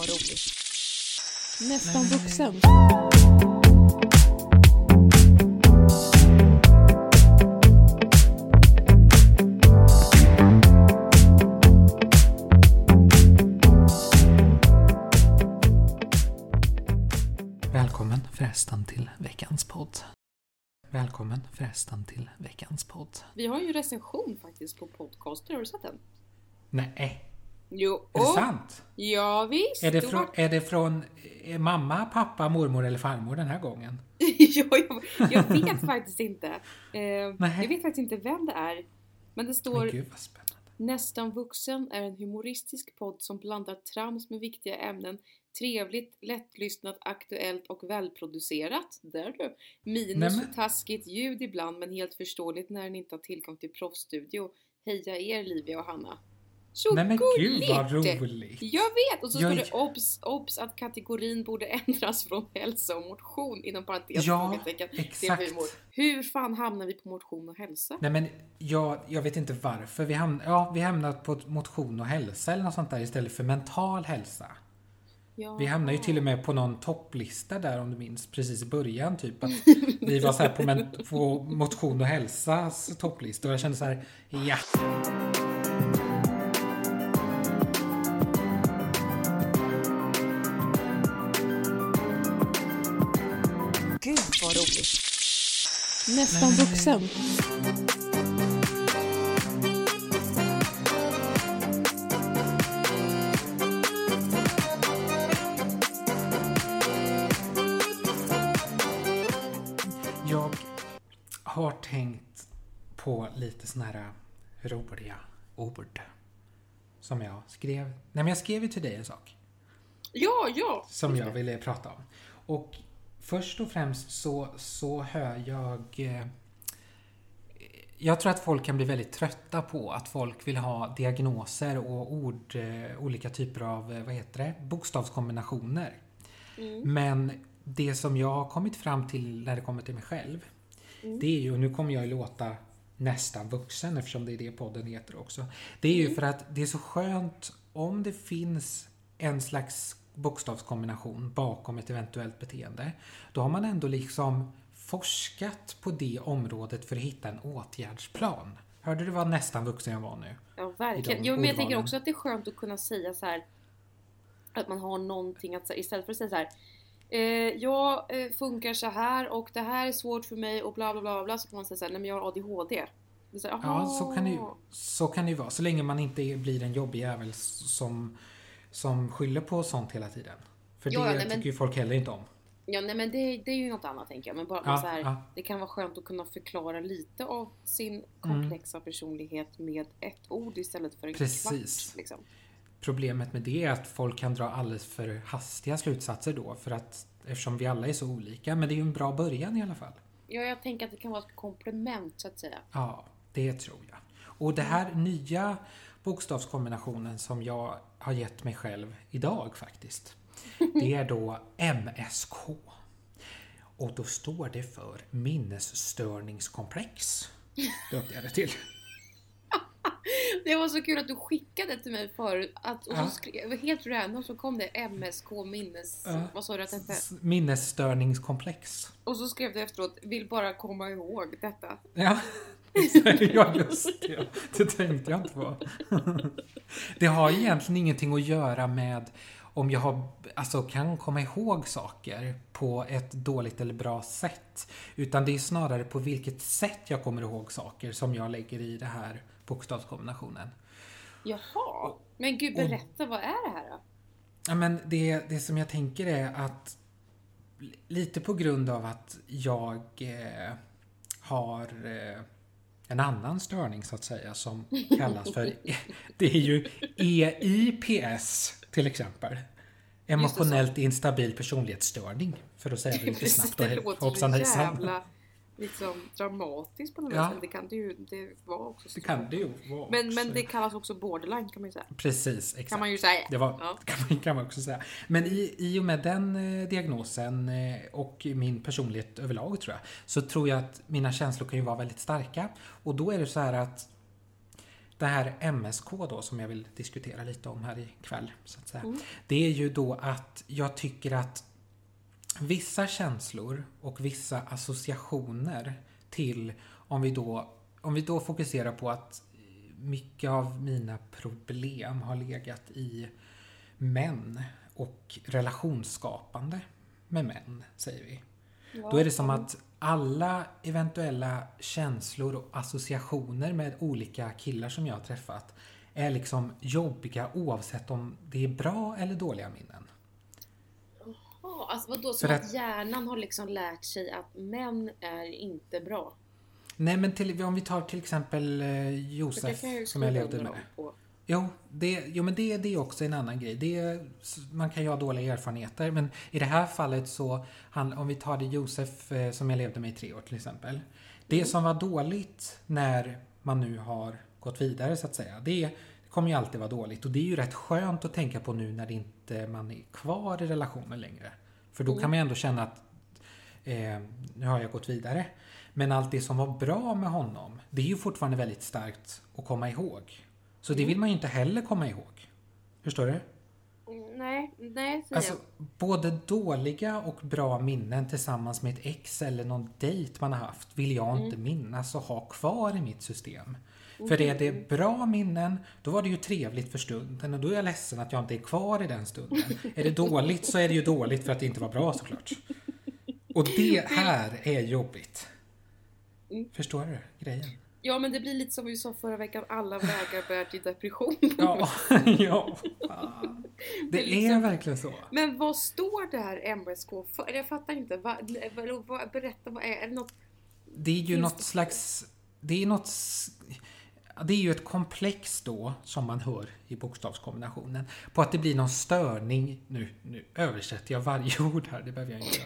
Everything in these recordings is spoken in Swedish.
vad roligt. Nästan vuxen. Välkommen förresten till veckans podd. Välkommen förresten till veckans podd. Vi har ju recension faktiskt på podcaster, har du sett den? Nej, Jo. är det sant? Ja visst. Är det, från, är det från eh, mamma, pappa, mormor eller farmor den här gången? ja, jag, jag vet faktiskt inte. Eh, Nej. jag vet faktiskt inte vem det är. Men det står Men gud. Nästan vuxen är en humoristisk podd som blandar trams med viktiga ämnen. Trevligt, lättlyssnat, aktuellt och välproducerat. Där du! Minus Nämen. taskigt ljud ibland men helt förståeligt när ni inte har tillgång till proffsstudio. Heja er Livia och Hanna! Så Nej men gulligt! gud vad roligt! Jag vet! Och så Jag- står det obs, obs att kategorin borde ändras från hälsa och motion inom parentes Ja, exakt. Hur fan hamnar vi på motion och hälsa? Nej men jag, jag vet inte varför. Vi, hamn, ja, vi hamnade på motion och hälsa eller något sånt där istället för mental hälsa. Ja. Vi hamnade ju till och med på någon topplista där om du minns precis i början typ att vi var så här på, men, på motion och hälsas topplista och jag kände så här ja. Nästan vuxen. Jag har tänkt på lite såna här roliga ord som jag skrev. Nej men jag skrev ju till dig en sak Ja, ja! som jag ville prata om. Och först och främst så, så hör jag... Eh, jag tror att folk kan bli väldigt trötta på att folk vill ha diagnoser och ord, eh, olika typer av, eh, vad heter det, bokstavskombinationer. Men det som jag har kommit fram till när det kommer till mig själv, det är ju, och nu kommer jag ju låta nästan vuxen eftersom det är det podden heter också. Det är ju för att det är så skönt om det finns en slags bokstavskombination bakom ett eventuellt beteende. Då har man ändå liksom forskat på det området för att hitta en åtgärdsplan. Hörde du vad nästan vuxen jag var nu? Ja, verkligen. Jo, men jag tänker också att det är skönt att kunna säga så här att man har någonting att säga istället för att säga så här. Eh, jag eh, funkar så här och det här är svårt för mig och bla bla bla bla så kan man säga så här, nej men jag har ADHD. Så här, Ja, så kan, det så kan det ju vara. Så länge man inte blir en jobbig jävel som, som skyller på sånt hela tiden. För Ja, det nej, tycker men- ju folk heller inte om. Ja, nej men det, det är ju något annat tänker jag. Men bara Ja, så här, ja. det kan vara skönt att kunna förklara lite av sin komplexa personlighet med ett ord istället för en Precis. kvart. Liksom. Problemet med det är att folk kan dra alldeles för hastiga slutsatser då. För att eftersom vi alla är så olika. Men det är ju en bra början i alla fall. Ja, jag tänker att det kan vara ett komplement så att säga. Ja, det tror jag. Och det här nya bokstavskombinationen som jag har gett mig själv idag faktiskt. Det är då MSK. Och då står det för minnesstörningskomplex. Döpte jag det till. Det var så kul att du skickade till mig förut att, och så skrev, helt random så kom det MSK minnes... Ja. Vad sa du att det hette? Minnesstörningskomplex. Och så skrev du efteråt, vill bara komma ihåg detta. Ja, ja just det. Det tänkte jag inte på. Det har egentligen ingenting att göra med om jag har, alltså, kan komma ihåg saker på ett dåligt eller bra sätt. Utan det är snarare på vilket sätt jag kommer ihåg saker som jag lägger i det här bokstavskombinationen. Jaha. Men gud, Och- berätta, vad är det här då? Ja, men det, det som jag tänker är att lite på grund av att jag eh, har eh, en annan störning så att säga som kallas för, det är ju EIPS till exempel. Emotionellt instabil personlighetsstörning. För att säga det lite snabbt och hoppsan hejsan. Liksom, dramatiskt på något Ja. sätt. Det kan det ju det var också. Det kan det ju vara Men, men det kallas också borderline kan man ju säga. Precis, exakt. Kan man ju säga. Det var, Ja. kan, man, kan man också säga. Men i, i och med den eh, diagnosen eh, och min personlighet överlag tror jag, så tror jag att mina känslor kan ju vara väldigt starka. Och då är det så här att det här MSK då som jag vill diskutera lite om här ikväll. Så att säga. Mm. Det är ju då att jag tycker att vissa känslor och vissa associationer till om vi då, om vi då fokuserar på att mycket av mina problem har legat i män och relationsskapande med män, säger vi. Då är det som att alla eventuella känslor och associationer med olika killar som jag har träffat är liksom jobbiga oavsett om det är bra eller dåliga minnen. Alltså vadå, som att, att- hjärnan har liksom lärt sig att män är inte bra? Nej men till, om vi tar till exempel eh, Josef jag som jag levde med. på. Jo, det, jo men det, det är också en annan grej. Det man kan ju ha dåliga erfarenheter men i det här fallet så, han, om vi tar det Josef eh, som jag levde med i tre år till exempel. Det Mm. som var dåligt när man nu har gått vidare så att säga. Det, kommer ju alltid vara dåligt och det är ju rätt skönt att tänka på nu när det inte man är kvar i relationen längre. För då Mm. kan man ju ändå känna att eh, nu har jag gått vidare. Men allt det som var bra med honom, det är ju fortfarande väldigt starkt att komma ihåg. Så det vill man ju inte heller komma ihåg. Förstår du? Mm, Nej, nej Alltså, både dåliga och bra minnen tillsammans med ett ex eller någon dejt man har haft vill jag inte minnas och ha kvar i mitt system. För är det bra minnen, då var det ju trevligt för stunden och då är jag ledsen att jag inte är kvar i den stunden. är det dåligt så är det ju dåligt för att det inte var bra såklart. Och det här är jobbigt. Förstår du grejen? Ja men det blir lite som vi sa förra veckan, alla vägar bär till depression. Ja, ja. fan. Det är liksom- verkligen så. Men vad står det här MSK för? Jag fattar inte. Va, vad- vad- berätta, vad är, är det något? Det är ju Finns något det- slags... Det är något... Det är ju ett komplex då, som man hör i bokstavskombinationen, på att det blir någon störning. Nu, nu översätter jag varje ord här, det behöver jag inte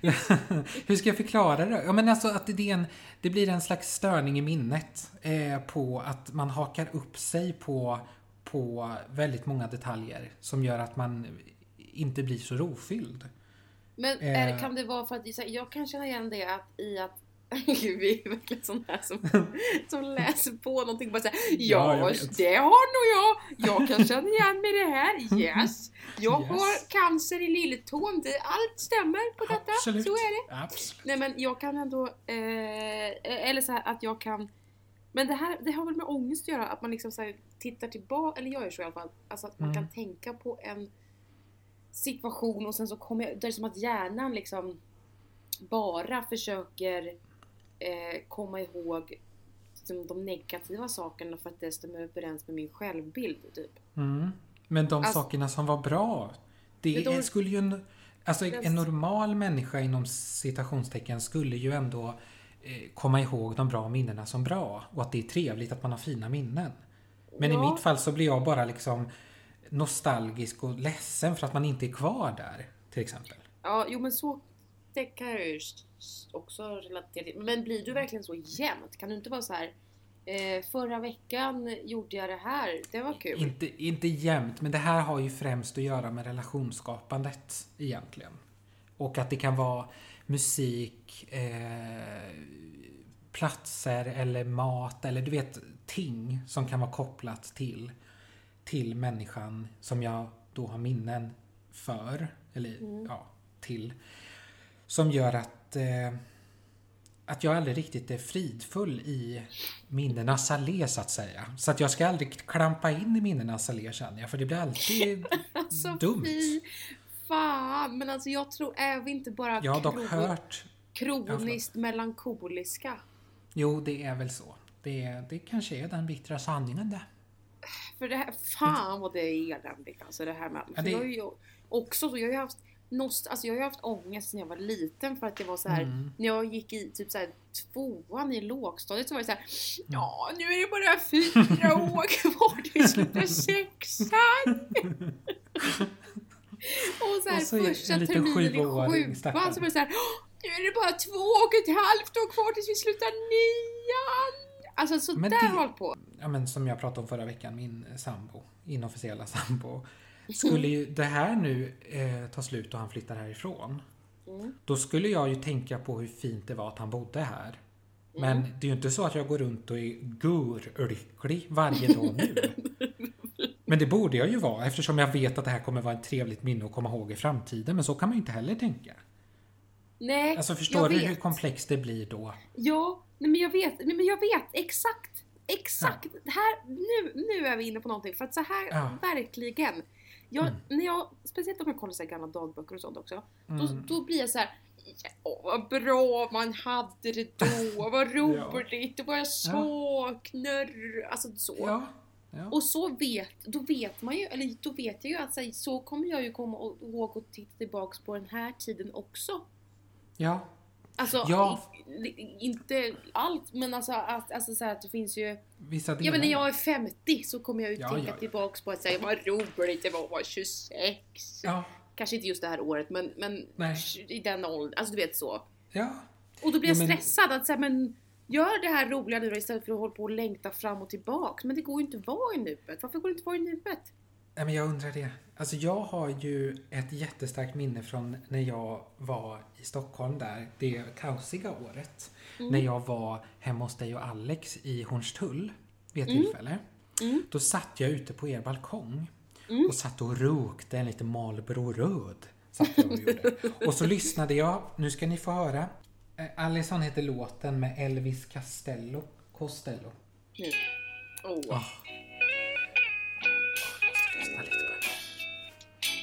göra. Hur ska jag förklara det? Ja, men alltså att det, en, det blir en slags störning i minnet eh, på att man hakar upp sig på, på väldigt många detaljer som gör att man inte blir så rofylld. Men är, Eh. kan det vara för att jag kan känna igen det att, i att Gud, vi är verkligen sån här som, som läser på någonting och bara säger Ja, Ja, det har nog jag. Jag kan känna igen mig i det här. Yes. Jag Yes. har cancer i lilletån. Det, allt stämmer på detta. Absolut. Så är det. Absolut. Nej men jag kan ändå, eh, eller så här att jag kan Men det här det har väl med ångest att göra, att man liksom så här, tittar tillbaka, eller jag gör så i alla fall. Alltså att man Mm. kan tänka på en situation och sen så kommer jag, det är som att hjärnan liksom bara försöker eh, komma ihåg liksom, de negativa sakerna för att det stämmer överens med min självbild typ. Mm. Men de Alltså- sakerna som var bra, det är- skulle ju en, alltså en normal människa inom citationstecken skulle ju ändå eh, komma ihåg de bra minnena som bra och att det är trevligt att man har fina minnen. Men Ja. i mitt fall så blir jag bara liksom nostalgisk och ledsen för att man inte är kvar där, till exempel. Ja, jo men så det kan jag ju också relatera till. Men blir du verkligen så jämnt? Kan du inte vara så här eh, Förra veckan gjorde jag det här, det var kul. Inte, inte jämt, men det här har ju främst att göra med relationsskapandet egentligen. Och att det kan vara musik, eh, platser eller mat eller du vet ting som kan vara kopplat till, till människan som jag då har minnen för, eller Mm. ja, till. Som gör att eh, att jag aldrig riktigt är fridfull i minnenas allé så att säga. Så att jag ska aldrig klampa in i minnenas allé känner jag, för det blir alltid Alltså dumt. fy fan! Men alltså jag tror, är vi inte bara Jag har dock hört, kroniskt melankoliska? jo det är väl så. Det, det kanske är den bittra sanningen det. För det här, fan vad det är eländigt alltså det här med, för det- jag har ju också så, jag har ju haft Nost, alltså jag har ju haft ångest när jag var liten för att jag var så här Mm. när jag gick i typ så här tvåan i lågstadiet så var det så här Ja, nu är det bara fyra år kvar till vi slutar sexan! och så här Och så första terminen i sjuan så var det så här "Åh, Nu är det bara två och ett halvt år kvar tills vi slutar nian! Alltså så Men där det- jag hållit på. Ja men som jag pratade om förra veckan, min sambo, inofficiella sambo. Skulle ju det här nu eh, ta slut och han flyttar härifrån. Mm. Då skulle jag ju tänka på hur fint det var att han bodde här. Men det är ju inte så att jag går runt och är gurlycklig varje dag nu. Men det borde jag ju vara eftersom jag vet att det här kommer vara ett trevligt minne att komma ihåg i framtiden. Men så kan man ju inte heller tänka. Nej, Alltså förstår du vet. hur komplext det blir då? Ja, nej men jag vet, nej men jag vet exakt. Exakt. Här, nu, nu är vi inne på någonting. För att så här, Ja. verkligen. Jag, Mm. när jag, speciellt om jag kollar så gamla dagböcker och sånt också. Då, Mm. då blir jag så här. Ja, vad bra man hade det då, vad roligt, det var jag saknar, alltså så. Ja. ja. Och så vet, då vet man ju, eller då vet jag ju att så, här, så kommer jag ju komma ihåg och titta tillbaks på den här tiden också. ja. Alltså, Ja. inte allt, men alltså, att, alltså så att det finns ju... Vissa Ja delar. men när jag är 50 så kommer jag ju Ja, tänka ja, ja. tillbaks på att säga vad roligt det var att vara 26. Ja. Kanske inte just det här året men, men Nej. i den åldern, alltså du vet så. Ja. Och då blir jag Ja, men- stressad att säga men gör det här roliga nu istället för att hålla på och längta fram och tillbaks. Men det går ju inte att vara i nuet. Varför går det inte att vara i nuet? Nej, men jag undrar det. Alltså jag har ju ett jättestarkt minne från när jag var i Stockholm där, det kaosiga året. Mm. När jag var hemma hos dig och Alex i Hornstull vid ett Mm. tillfälle. Mm. Då satt jag ute på er balkong Mm. och satt och rökte en liten Marlboro röd. Satt jag och, gjorde. och så lyssnade jag, nu ska ni få höra. Eh, Allison heter låten med Elvis Castello. Costello. Nu. Åh. Ah. Lyssna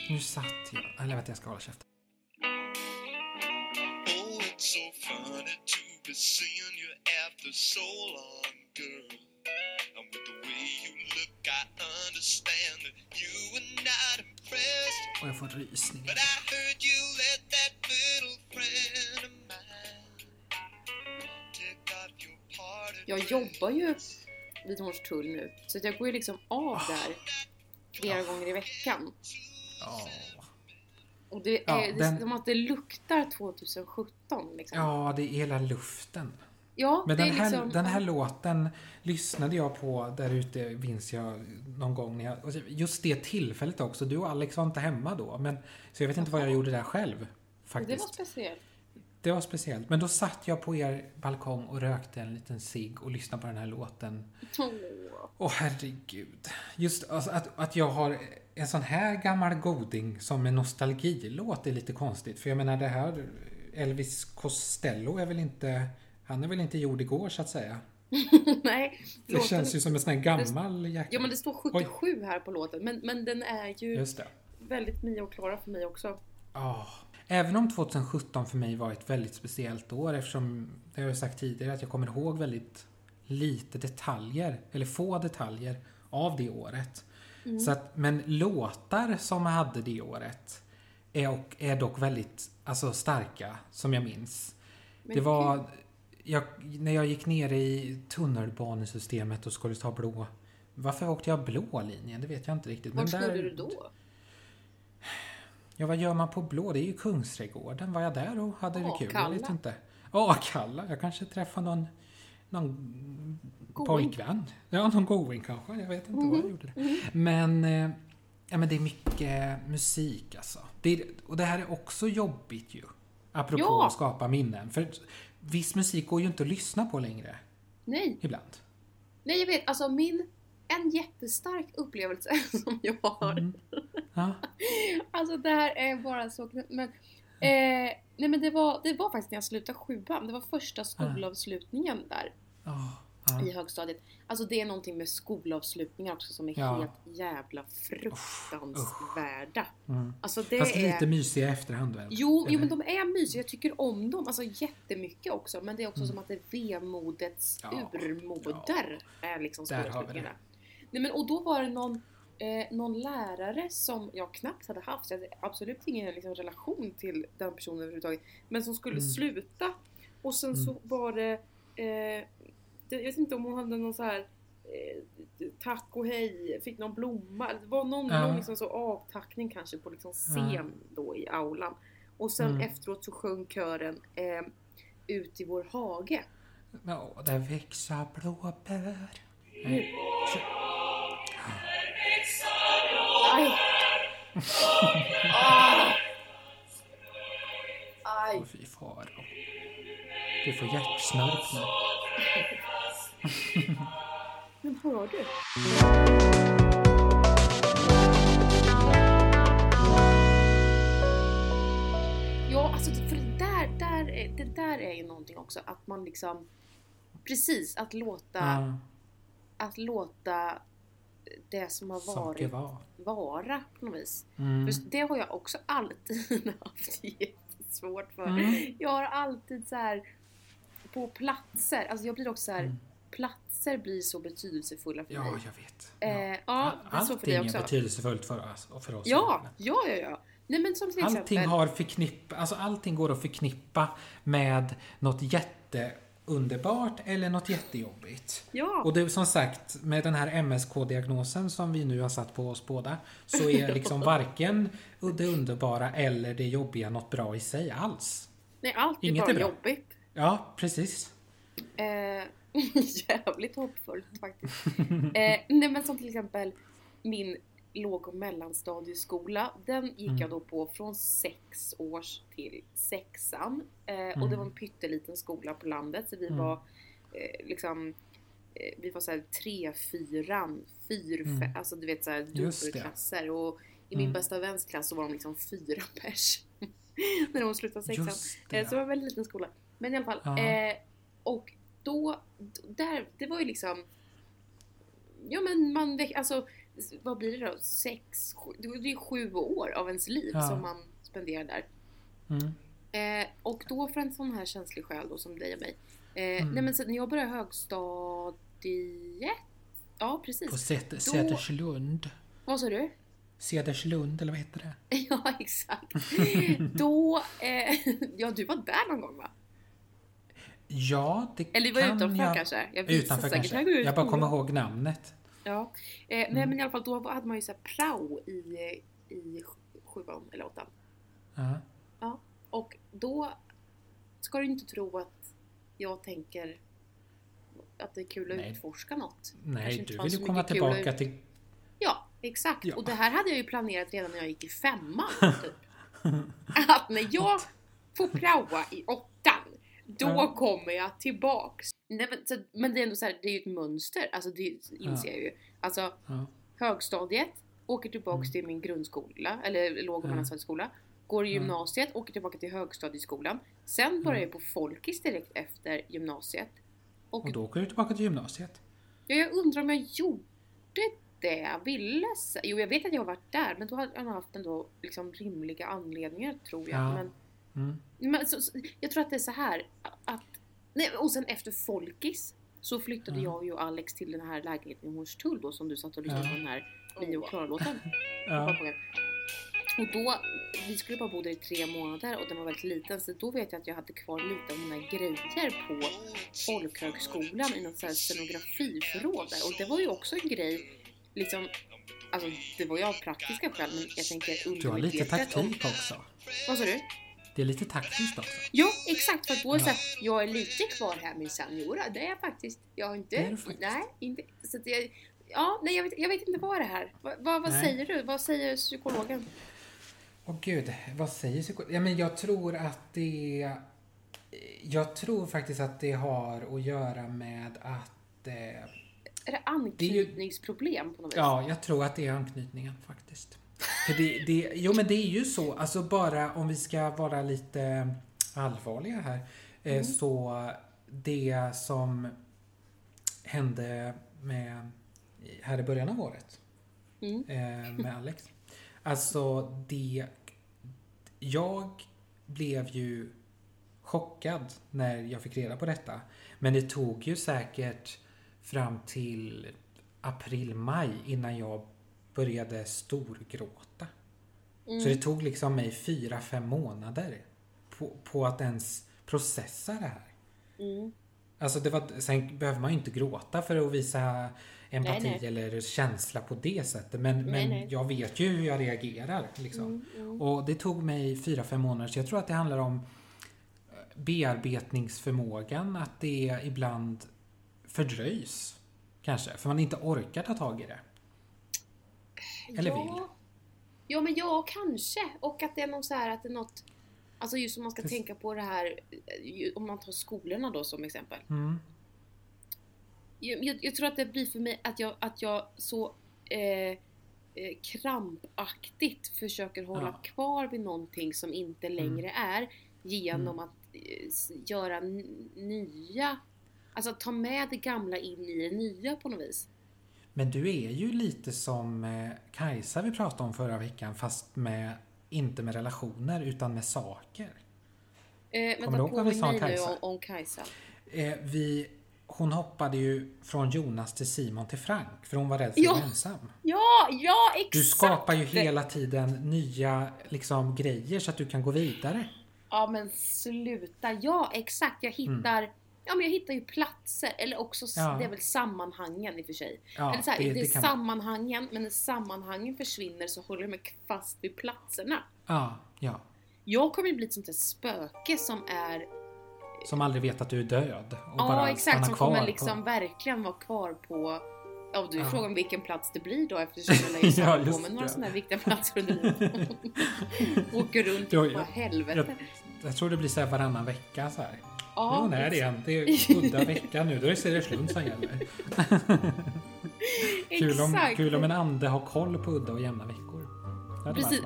Nu satt jag... Eller vänta, jag ska hålla käften. Oh, it's so funny to be seeing you after so long, girl. And with the way you look, I understand that you were not impressed. Och jag får rysningar. But I heard you let that little friend of mine take off your party Jag jobbar ju vid Hornstull nu. Så jag går ju liksom av där flera gånger i veckan. Ja. Och det är Ja, det är den- som att det luktar 2017 liksom. ja, det är hela luften. Ja, Men det den är här, liksom... den här låten lyssnade jag på där ute, minns jag, någon gång. När jag, just det tillfället också. Du och Alex var inte hemma då. Men, så jag vet inte vad jag gjorde där själv. det Faktiskt. var speciellt. Det var speciellt. Men då satt jag på er balkong och rökte en liten cigg och lyssnade på den här låten. Åh. Åh herregud. Just alltså, att, att jag har en sån här gammal goding som en nostalgilåt är lite konstigt. För jag menar det här Elvis Costello är väl inte... Han är väl inte gjord igår så att säga. Nej, Det låten- känns ju som en sån här gammal jäkel. Ja men det står 77 här på låten. Men, men den är ju väldigt Mia och Klara för mig också. Ja. Även om 2017 för mig var ett väldigt speciellt år eftersom, det har jag sagt tidigare, att jag kommer ihåg väldigt lite detaljer, eller få detaljer, av det året. Mm. Så att, men låtar som jag hade det året är, och, är dock väldigt alltså, starka, som jag minns. Men det var jag, när jag gick ner i tunnelbanesystemet och skulle ta blå. Varför åkte jag blå linjen? Det vet jag inte riktigt. Var Men skulle du då? Ja, vad gör man på blå? Det är ju Kungsträdgården. Var jag där och hade det kul? Jag vet inte. Ja, Kalla. Jag kanske träffade någon, någon Going. pojkvän. Ja, någon going kanske. Jag vet inte vad jag gjorde. Mhm. Men, eh, ja, men det är mycket musik alltså. Det är, och det här är också jobbigt ju. Apropå Ja. att skapa minnen. För viss musik går ju inte att lyssna på längre. Nej, Ibland. nej jag vet. Alltså min, en jättestark upplevelse som jag har. Mm. Ja. Alltså det här är bara så men eh, Nej men det var, det var faktiskt när jag slutade sjuan. Det var första skolavslutningen där Ja, ja. i högstadiet. Alltså det är någonting med skolavslutningar också som är Ja. helt jävla fruktansvärda. Mm. Alltså det Fast är... lite mysiga i efterhand väl? Jo, jo men de är mysiga, jag tycker om dem alltså jättemycket också men det är också Mm. som att det är vemodets Ja, urmoder är liksom skolavslutningarna. Nej men och då var det någon, eh, någon lärare som jag knappt hade haft, jag hade absolut ingen liksom, relation till den personen överhuvudtaget, men som skulle Mm. sluta och sen så Mm. var det, eh, jag vet inte om hon hade någon så här eh, tack och hej, fick någon blomma, det var någon, Ja. någon liksom så avtackning kanske på liksom scen då i aulan. Och sen Mm. efteråt så sjöng kören eh, Ut i vår hage. Ja, där växer blåbär. Nu. Ah! Aj! Åh, fy faro. Du får hjärtsnörp nu. Men hör du? Ja, alltså för det där, där, är- det där är ju någonting också att man liksom Precis, att låta, Ja, att låta det som har varit var. vara på något vis. Mm. För det har jag också alltid haft jättesvårt för. Mm. Jag har alltid så här på platser, alltså jag blir också så här Mm. platser blir så betydelsefulla för Ja, mig. jag vet. Eh, ja, det är så för Allting är också. betydelsefullt för oss. För oss Ja, ja, ja, ja. Nej men som till Allting exempel. har förknipp, alltså allting går att förknippa med något jätteunderbart eller något jättejobbigt. Ja, Och det som sagt, med den här MSK-diagnosen som vi nu har satt på oss båda, så är liksom varken det underbara eller det jobbiga något bra i sig alls. nej allt är inget bara är bra. jobbigt. Ja, precis. Eh, jävligt hoppfullt faktiskt. eh, nej men som till exempel min låg och mellanstadieskola. Den gick Mm. jag då på från sex års till sexan. Eh, Och Mm. det var en pytteliten skola på landet så vi Mm. var eh, liksom eh, vi var såhär tre, fyran, fyr, Mm. alltså du vet såhär det. dubbelklasser och i min Mm. bästa väns klass så var de liksom fyra pers. När de slutade sexan. Eh, Så det var det. en väldigt liten skola. Men i alla fall. Ja. Eh, och då, där, det var ju liksom Ja men man, alltså vad blir det då? Sex, sju, det är ju sju år av ens liv Ja. som man spenderar där. Mm. Eh, och då för en sån här känslig själ då som dig och mig. Eh, Mm. Nej men så, när jag började högstadiet. Ja precis. På Säter- Säterslund. Vad sa du? Cederslund, eller vad heter det? ja exakt. då, eh, ja du var där någon gång va? Ja, det Eller vi var kan utanför jag... kanske? Jag Utanför kanske. Jag bara kommer ihåg namnet. Ja, eh, Mm. nej men i alla fall då hade man ju så här prao i, i sj- sjuan eller åttan. Ja. Och då ska du inte tro att jag tänker att det är kul att Nej. utforska något. Nej, du vill ju komma tillbaka ut- till... Ja, exakt. Ja. Och det här hade jag ju planerat redan när jag gick i femman. Typ. att när jag får praoa i åttan, då Ja. kommer jag tillbaks. Nej, men, så, men det är ändå så här, det är ju ett mönster. Alltså det inser Ja. jag ju. Alltså Ja. högstadiet, åker tillbaks Mm. till min grundskola, eller låg och mellanstadieskola. Går i gymnasiet, åker tillbaka till högstadieskolan. Sen börjar Ja. jag på folkis direkt efter gymnasiet. Och, Och då åker du tillbaka till gymnasiet. ja, jag undrar om jag gjorde det. Ville s- Jo, jag vet att jag har varit där, men då har jag haft ändå liksom rimliga anledningar tror jag. Ja. Men, Mm. men så, så, jag tror att det är så här att... Nej, och sen efter folkis så flyttade Ja. jag ju Alex till den här lägenheten i Hornstull då som du satt och lyssnade på den här Mio och Klara-låten. Och då, vi skulle bara bo där i tre månader och den var väldigt liten så då vet jag att jag hade kvar lite av mina grejer på folkhögskolan i något här scenografiförråd där. Och det var ju också en grej, liksom, alltså det var ju av praktiska skäl men jag tänker Du har lite taktik också. Vad sa du? Det är lite taktiskt också. Ja, exakt. För att då är det Ja. här, jag är lite kvar här min seniora. Det är jag faktiskt. Jag har inte... Det är du faktiskt. Nej, inte... Så att jag, ja, nej, jag vet, jag vet inte vad det här. Vad, vad, vad Nej. säger du? Vad säger psykologen? Åh gud, vad säger psykolog? Ja, men jag tror att det... Jag tror faktiskt att det har att göra med att... Eh, Är det anknytningsproblem på något vis? ja, jag tror att det är anknytningen faktiskt. För det, det, jo men det är ju så, alltså bara om vi ska vara lite allvarliga här. Eh, Mm. Så det som hände med här i början av året Mm. eh, med Alex. Alltså det... Jag blev ju chockad när jag fick reda på detta. Men det tog ju säkert fram till april-maj innan jag började storgråta. Mm. Så det tog liksom mig fyra, fem månader på, på att ens processa det här. Mm. Alltså det var, sen behöver man ju inte gråta för att visa empati Nej, nej. eller känsla på det sättet. Men, Nej, men jag vet ju hur jag reagerar. Liksom. Mm, mm. Och det tog mig fyra fem månader. Så jag tror att det handlar om eh, bearbetningsförmågan. Att det ibland fördröjs. Kanske. För man inte orkar ta tag i det. Eller ja. vill. Ja, men ja, kanske. Och att det är något så här att det är något... Alltså just om man ska Precis. tänka på det här, eh, om man tar skolorna då som exempel. Mm. jag, jag, tror att det blir för mig att jag, att jag så eh, eh, krampaktigt försöker hålla Ja. kvar vid någonting som inte längre är genom Mm. att eh, göra nya, alltså ta med det gamla in i det nya på något vis. Men du är ju lite som eh, Kajsa vi pratade om förra veckan fast med, inte med relationer utan med saker. Eh, Kommer du ihåg vad vi sa om Kajsa? om, om Kajsa. Eh, vi, hon hoppade ju från Jonas till Simon till Frank för hon var rädd för Ja. att vara ensam. Ja, ja exakt! Du skapar ju hela tiden nya liksom, grejer så att du kan gå vidare. Ja men sluta, ja exakt jag hittar Ja men jag hittar ju platser, eller också. Ja. det är väl sammanhangen i och för sig. Ja, eller så här, det- det, är sammanhangen, men när sammanhangen försvinner så håller jag mig fast vid platserna. Ja, ja. Jag kommer ju bli ett sånt där spöke som är Som aldrig vet att du är död och Ja bara exakt, som kommer på- liksom verkligen vara kvar på Ja du är Ja. frågan vilken plats det blir då eftersom jag lär ju Ja, på mig några det. sådana här viktiga platser under livet. Åker runt Ja, på ja. helvete. Jag, jag tror det blir så här varannan vecka så här. Ja, jo, nej det är exakt. en. Det är udda vecka nu. Då är det Cereslund som gäller. Kul om, kul om en ande har koll på udda och jämna veckor. Det Precis.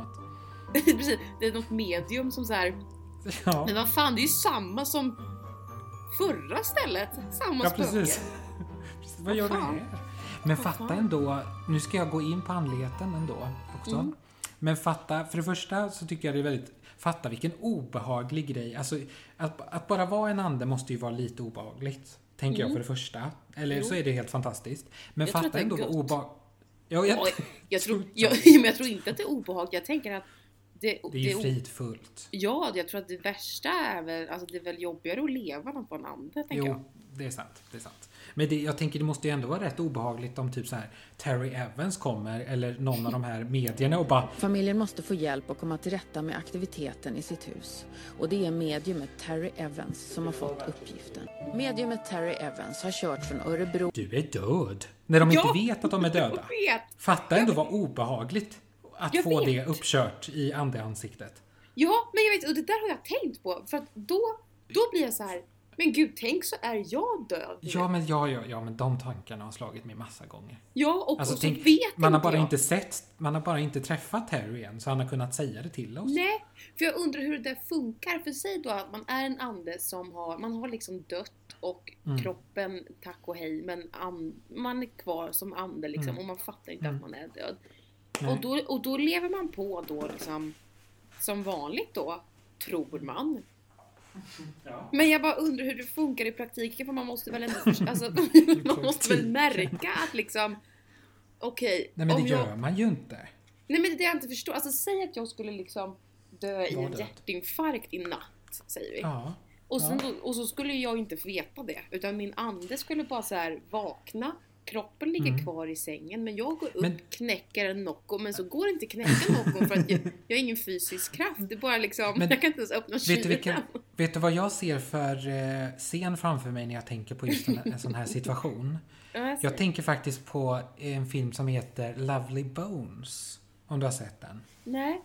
Precis, det är något medium som så här. Ja, Men vad fan, det är ju samma som förra stället. Samma ja spöke. precis. precis. Vad gör du fan? här? Men Vad fatta fan? ändå, nu ska jag gå in på andligheten ändå också. Mm. Men fatta, för det första så tycker jag det är väldigt, fatta vilken obehaglig grej. Alltså att, att bara vara en ande måste ju vara lite obehagligt. Tänker jag Mm. för det första. Eller Jo. så är det helt fantastiskt. Men Jag fatta det ändå vad obehagligt. Ja, jag, Ja, jag, tror, jag, men jag tror inte att det är obehagligt. Jag tänker att det, det är ju o- fridfullt. Ja, jag tror att det värsta är väl, alltså det är väl jobbigare att leva än att vara en ande, tänker jag. Det är sant. Det är sant. Men det, jag tänker det måste ju ändå vara rätt obehagligt om typ så här Terry Evans kommer eller någon av de här medierna och bara Familjen måste få hjälp att komma till rätta med aktiviteten i sitt hus. Och det är mediumet Terry Evans som har fått uppgiften. Mediumet Terry Evans har kört från Örebro Du är död. När de Ja! inte vet att de är döda. Jag vet! Fatta ändå vad obehagligt att Jag få vet. det uppkört i andeansiktet. Ja, men jag vet, och det där har jag tänkt på. För att då, då blir jag så här. Men gud, tänk så är jag död nu. Ja men, ja, ja, ja, men de tankarna har slagit mig massa gånger. Ja, och, Alltså, och så tänk, vet man har bara jag. inte sett, man har bara inte träffat Terry än så han har kunnat säga det till oss. Nej, för jag undrar hur det där funkar. För sig då att man är en ande som har, man har liksom dött och Mm. kroppen, tack och hej, men an, man är kvar som ande liksom Mm. och man fattar inte Mm. att man är död. Nej. Och då, och då lever man på då liksom som vanligt då, tror man. Ja. Men jag bara undrar hur det funkar i praktiken för man måste väl ändå, alltså, man måste väl märka att liksom Okej, Nej men det jag, gör man ju inte. Nej men det jag inte förstår. Alltså säg att jag skulle liksom dö i en hjärtinfarkt i natt, säger vi. Ja. Och, sen, Ja. och så skulle jag inte veta det. Utan min ande skulle bara så här vakna. Kroppen ligger Mm. kvar i sängen men jag går upp, Men- knäcker en Nocco men så går det inte knäcka Nocco för att jag, jag har ingen fysisk kraft. Det är bara liksom, Men jag kan inte ens öppna Vet du, vilken, vet du vad jag ser för eh, scen framför mig när jag tänker på just en, en sån här situation? Ja, jag. Jag tänker faktiskt på en film som heter Lovely Bones. Om du har sett den? Nej.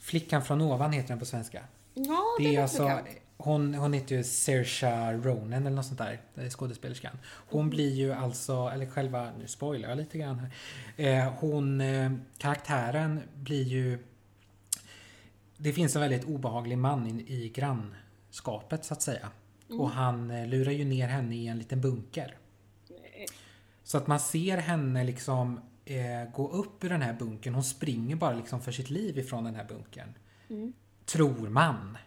Flickan från ovan heter den på svenska. Ja, Det är alltså. Hon, hon heter ju Saoirse Ronan eller något sånt där, är skådespelerskan. Hon blir ju alltså, eller själva, nu spoilar jag lite grann här. Eh, hon, eh, karaktären blir ju... Det finns en väldigt obehaglig man i, i grannskapet så att säga. Och han eh, lurar ju ner henne i en liten bunker. Så att man ser henne liksom eh, gå upp ur den här bunkern. Hon springer bara liksom för sitt liv ifrån den här bunkern. Mm. Tror man.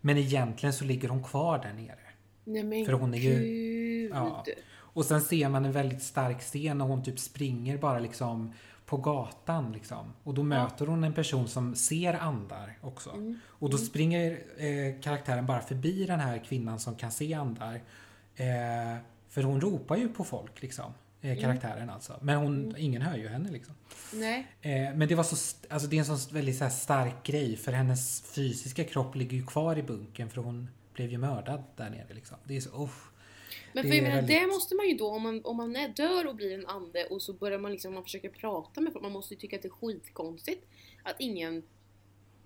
Men egentligen så ligger hon kvar där nere. Nej men För hon är ju- gud. Ja. Och sen ser man en väldigt stark scen när hon typ springer bara liksom på gatan liksom. Och då möter hon en person som ser andar också. Mm. Och då springer eh, karaktären bara förbi den här kvinnan som kan se andar. Eh, för hon ropar ju på folk liksom. Mm. Eh, karaktären alltså. Men hon, ingen hör ju henne liksom. Nej. Eh, men det var så, alltså det är en sån väldigt så stark grej för hennes fysiska kropp ligger ju kvar i bunkern för hon blev ju mördad där nere liksom. Det är så, uff. Men Det för jag är menar, det väldigt- måste man ju då, om man, om man är dör och blir en ande och så börjar man liksom, man försöker prata med folk, man måste ju tycka att det är skitkonstigt att ingen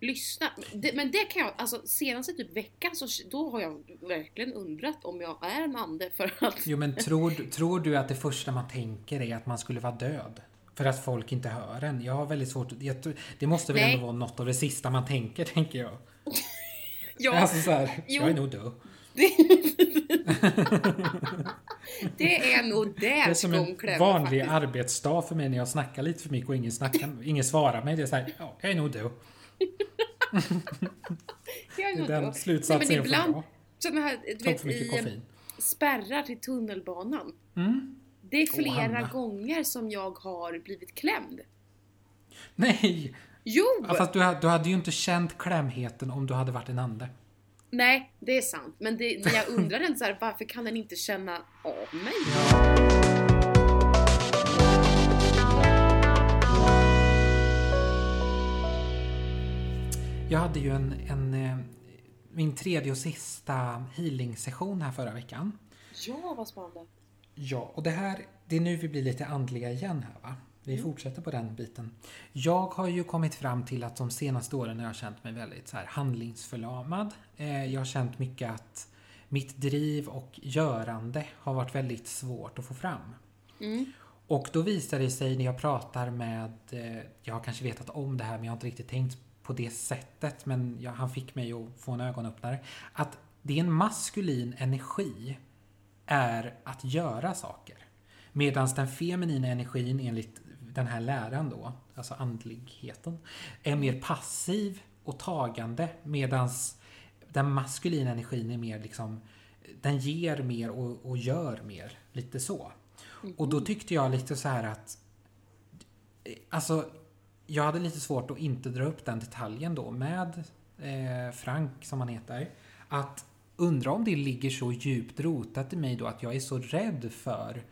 lyssna. Det, men det kan jag, alltså senaste typ veckan så då har jag verkligen undrat om jag är en ande för att... Jo men tror, tror du att det första man tänker är att man skulle vara död? För att folk inte hör en? Jag har väldigt svårt jag, Det måste väl Nej. ändå vara något av det sista man tänker, tänker jag. Ja, Alltså så här, Jo. jag är nog död. det är nog Det är där som en vanlig faktiskt. arbetsdag för mig när jag snackar lite för mycket och ingen, snackar, ingen svarar mig. Det är så här, ja, jag är nog död. Jag Det är den slutsatsen Nej, jag men får ibland, dra. sådana här, du vet, för mycket i koffein. spärrar till tunnelbanan. Mm. Det är flera Hanna. gånger som jag har blivit klämd. Nej! Jo! Ja, fast du, du hade ju inte känt klämheten om du hade varit en ande. Nej, det är sant. Men det, jag undrar så här, varför kan den inte känna av mig? Jag hade ju en, en eh, min tredje och sista healing-session här förra veckan. Ja, vad spännande. Ja, och det här, det är nu vi blir lite andliga igen här va? Vi fortsätter på den biten. Jag har ju kommit fram till att de senaste åren har jag känt mig väldigt så här handlingsförlamad. Eh, jag har känt mycket att mitt driv och görande har varit väldigt svårt att få fram. Mm. Och då visar det sig när jag pratar med, eh, jag har kanske vetat om det här men jag har inte riktigt tänkt på det sättet men jag, han fick mig att få en ögonöppnare. Att det är en maskulin energi är att göra saker. Medan den feminina energin enligt den här läran då, alltså andligheten, är mer passiv och tagande medans den maskulina energin är mer liksom, den ger mer och, och gör mer. Lite så. Och då tyckte jag lite så här att Alltså, jag hade lite svårt att inte dra upp den detaljen då med eh, Frank, som han heter. Att undra om det ligger så djupt rotat i mig då att jag är så rädd för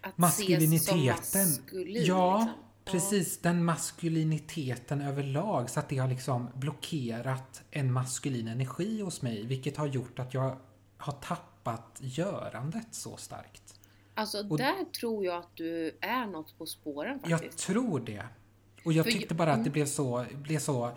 Att maskuliniteten. maskulin, ja, liksom. precis. Den maskuliniteten överlag. Så att det har liksom blockerat en maskulin energi hos mig. Vilket har gjort att jag har tappat görandet så starkt. Alltså Och- där tror jag att du är något på spåren Jag faktiskt. tror det. Och jag För tyckte bara att mm. det blev så, blev så...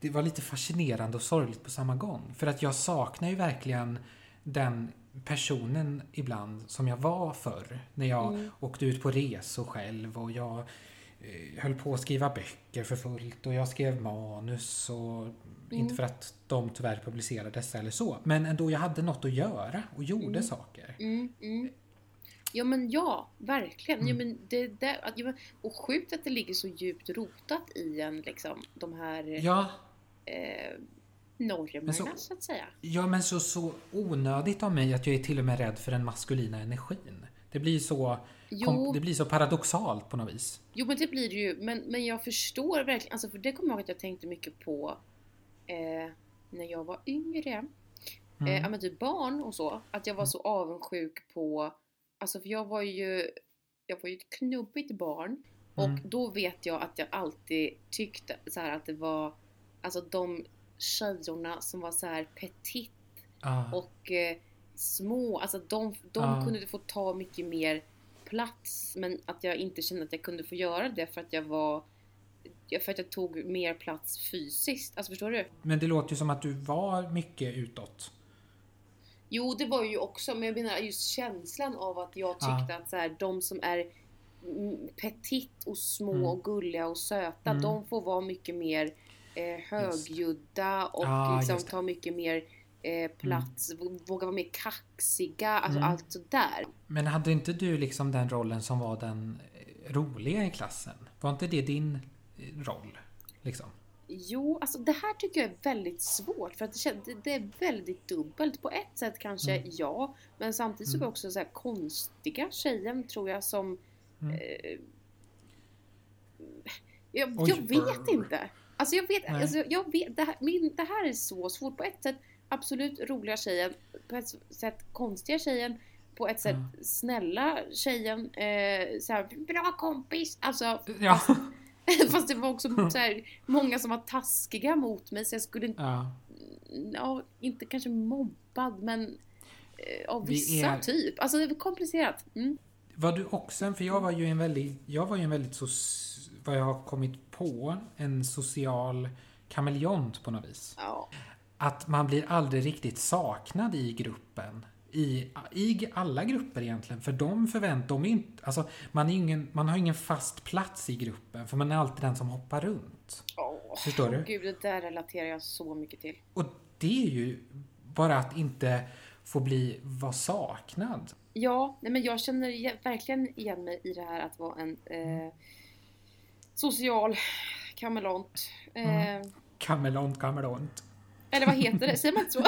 Det var lite fascinerande och sorgligt på samma gång. För att jag saknar ju verkligen den personen ibland som jag var förr. När jag Mm. åkte ut på resor själv och jag eh, höll på att skriva böcker för fullt och jag skrev manus och Mm. inte för att de tyvärr publicerades eller så. Men ändå, jag hade något att göra och gjorde saker. Mm, mm. Ja men ja, verkligen. Mm. Ja, men det, där, att, ja, men, och sjukt att det ligger så djupt rotat i en liksom de här Ja, eh, normerna så- så, att säga. Ja men så, så onödigt av mig att jag är till och med rädd för den maskulina energin. Det blir så, kom, det blir så paradoxalt på något vis. Jo men det blir det ju, men, men jag förstår verkligen, alltså för det kommer jag ihåg att jag tänkte mycket på eh, när jag var yngre. Mm. Eh, ja men typ barn och så, att jag var så avundsjuk på, alltså för jag var ju, jag var ju ett knubbigt barn. Och Mm. då vet jag att jag alltid tyckte så här att det var, alltså de tjejorna som var så här petit Ah, och eh, små, alltså de, de Ja. kunde få ta mycket mer plats men att jag inte kände att jag kunde få göra det för att jag var för att jag tog mer plats fysiskt. Alltså förstår du? Men det låter ju som att du var mycket utåt. Jo det var ju också, men jag menar just känslan av att jag Ja. tyckte att så här, de som är mm, petit och små Mm. och gulliga och söta, Mm. de får vara mycket mer eh, högljudda och Ja, liksom ta mycket mer eh, plats, vå- våga vara mer kaxiga, alltså Mm. allt sådär. Men hade inte du liksom den rollen som var den eh, roliga i klassen? Var inte det din eh, roll? Liksom? Jo, alltså det här tycker jag är väldigt svårt för att det, det, är väldigt dubbelt. På ett sätt kanske Mm. ja, men samtidigt så är Mm. det också så här konstiga tjejen tror jag som... Mm. Eh, jag, Oj, jag vet brr. inte. Alltså jag vet, Nej. alltså jag vet det, här, min, det här är så svårt. På ett sätt absolut roliga tjejen, på ett sätt konstiga tjejen, på ett sätt Ja. snälla tjejen, eh, så här, bra kompis. Alltså Ja. Fast det var också så här, många som var taskiga mot mig så jag skulle inte, ja. ja, inte kanske mobbad men eh, av Vi vissa är- typ. Alltså det är komplicerat. Mm. Var du också en, för jag var ju en väldigt, jag var ju en väldigt, so, vad jag har kommit på, en social kameleont på något vis. Ja. Att man blir aldrig riktigt saknad i gruppen. I, I alla grupper egentligen. För de förväntar de inte, alltså, man, är ingen, man har ingen fast plats i gruppen. För man är alltid den som hoppar runt. Åh, Förstår du? Gud, det där relaterar jag så mycket till. Och det är ju bara att inte få bli, vara saknad. Ja, nej men jag känner ge- verkligen igen mig i det här att vara en eh, social kameleont. Eh, Mm. Kameleont, kameleont. Eller vad heter det? Säger man inte så?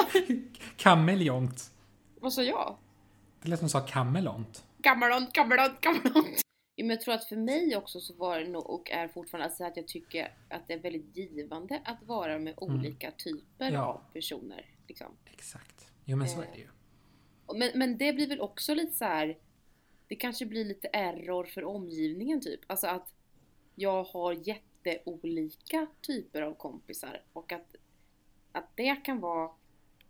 Kameleont. Vad sa jag? Det lät som du sa kamelont. Kameleont, kameleont, kameleont. Ja, men jag tror att för mig också så var det nog och är fortfarande alltså att jag tycker att det är väldigt givande att vara med olika typer Mm. Ja. av personer. Liksom. Exakt. Jo men så är det ju. Men, men det blir väl också lite så här. Det kanske blir lite error för omgivningen typ. Alltså att jag har jätteolika typer av kompisar och att, att det kan vara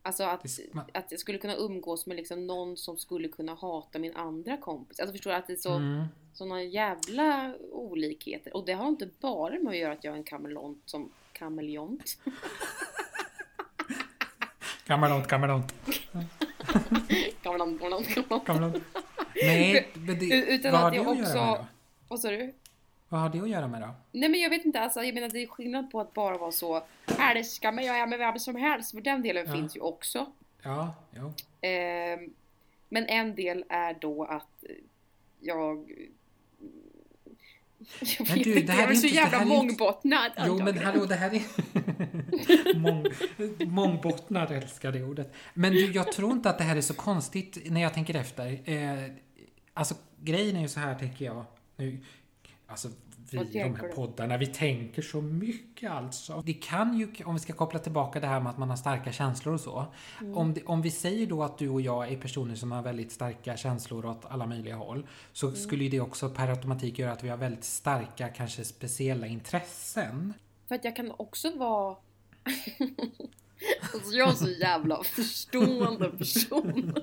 Alltså att, man- att jag skulle kunna umgås med liksom någon som skulle kunna hata min andra kompis. Alltså förstår du att det är så, Mm. såna jävla olikheter. Och det har inte bara med att göra att jag är en kameleont som kameleont. Kameleont, kameleont, kameleont, kameleont, kameleont. Nej, men det, Utan vad har att det jag med också... Vad sa du? Vad har det att göra med då? Nej men jag vet inte, alltså, jag menar det är skillnad på att bara vara så älska mig, jag är med vem som helst, för den delen Ja. finns ju också. Ja, jo. Ehm, men en del är då att eh, jag... Jag Men vet du, det här jag är så inte- det jävla här är inte- mångbottnad Jo men hallå, det här är... Mång, mångbottnad älskar det ordet. Men du, jag tror inte att det här är så konstigt när jag tänker efter. Eh, alltså grejen är ju så här tänker jag. Nu, alltså vi de här du? poddarna, vi tänker så mycket alltså. Det kan ju, om vi ska koppla tillbaka det här med att man har starka känslor och så. Mm. Om, det, om vi säger då att du och jag är personer som har väldigt starka känslor åt alla möjliga håll. Så Mm. skulle det också per automatik göra att vi har väldigt starka, kanske speciella intressen. För att jag kan också vara... alltså jag är så jävla förstående person.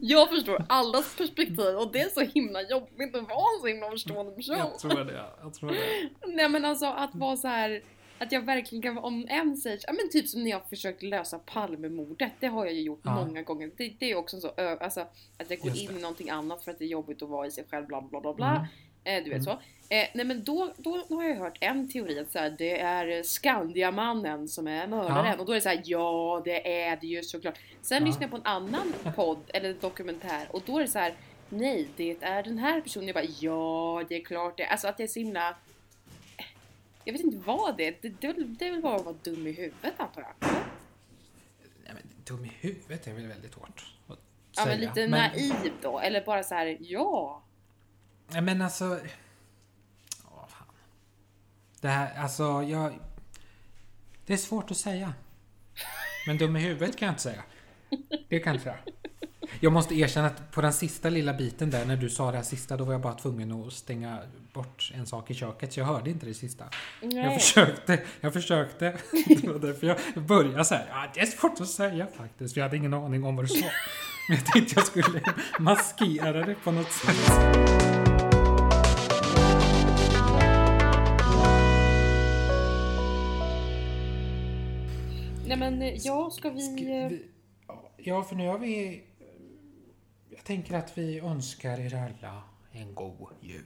jag förstår allas perspektiv och det är så himla jobbigt att vara en så himla förstående person. tror det. Jag tror det. Nej men alltså att vara så här att jag verkligen kan vara, om en säger, ja men typ som när jag försökt lösa Palmemordet, det har jag ju gjort Ja. många gånger. Det, det är också så, alltså att jag går Just in det. i någonting annat för att det är jobbigt att vara i sig själv, bla bla bla bla. Mm. Eh, du vet så. Eh, nej men då, då, då har jag hört en teori att så här, det är Skandiamannen som är mördaren Ja. och då är det så här, ja det är det ju såklart. Sen Ja. lyssnar jag på en annan podd eller dokumentär och då är det så här, nej det är den här personen. Jag bara, ja det är klart det. Alltså att det är så himla jag vet inte vad det är. Det, det, det är väl bara att vara dum i huvudet antar jag. Nej, men dum i huvudet är väl väldigt hårt att Ja men säga. lite naiv då. Eller bara så här, ja. Men alltså... Åh, fan. Det här, alltså jag... Det är svårt att säga. Men dum i huvudet kan jag inte säga. Det kan jag inte säga. Jag måste erkänna att på den sista lilla biten där, när du sa det här sista, då var jag bara tvungen att stänga bort en sak i köket, så jag hörde inte det sista. Jag Nej. försökte, jag försökte. Det var därför jag började säga, ja det är svårt att säga faktiskt, för jag hade ingen aning om vad du sa. Men jag tänkte jag skulle maskera det på något sätt. Nej men eh, ja, ska vi... Ska eh, vi- Ja, för nu har vi... Jag tänker att vi önskar er alla en god jul.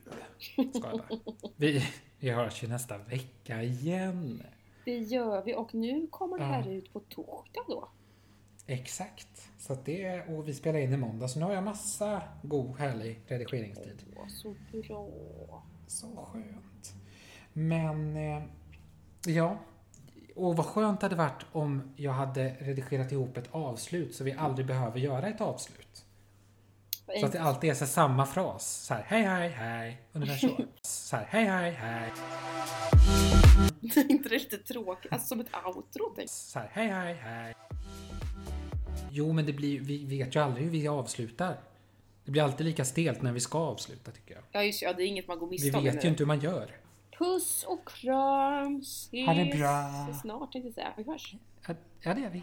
Vi, vi hörs ju nästa vecka igen. Det gör vi och nu kommer det här Ja. ut på torsdag då. Exakt. Så det, och vi spelar in i måndag, så nu har jag massa god, härlig redigeringstid. Åh, så bra. Så skönt. Men, eh, ja. Och vad skönt det hade varit om jag hade redigerat ihop ett avslut så vi aldrig behöver göra ett avslut. Så att det alltid är så samma fras. Så här, hej, hej, hej. Ungefär så. Så här, hej, hej, hej. Det är inte det lite tråkigt? Alltså som ett outro tänk. Så här, hej, hej, hej. Jo, men det blir, vi vet ju aldrig hur vi avslutar. Det blir alltid lika stelt när vi ska avsluta tycker jag. Ja just ja, det är inget man går Vi miste om vet nu. ju inte hur man gör. Puss och kram. Ses Ha det bra. snart tänkte jag säga. Vi hörs. Ja, Ja, det gör vi.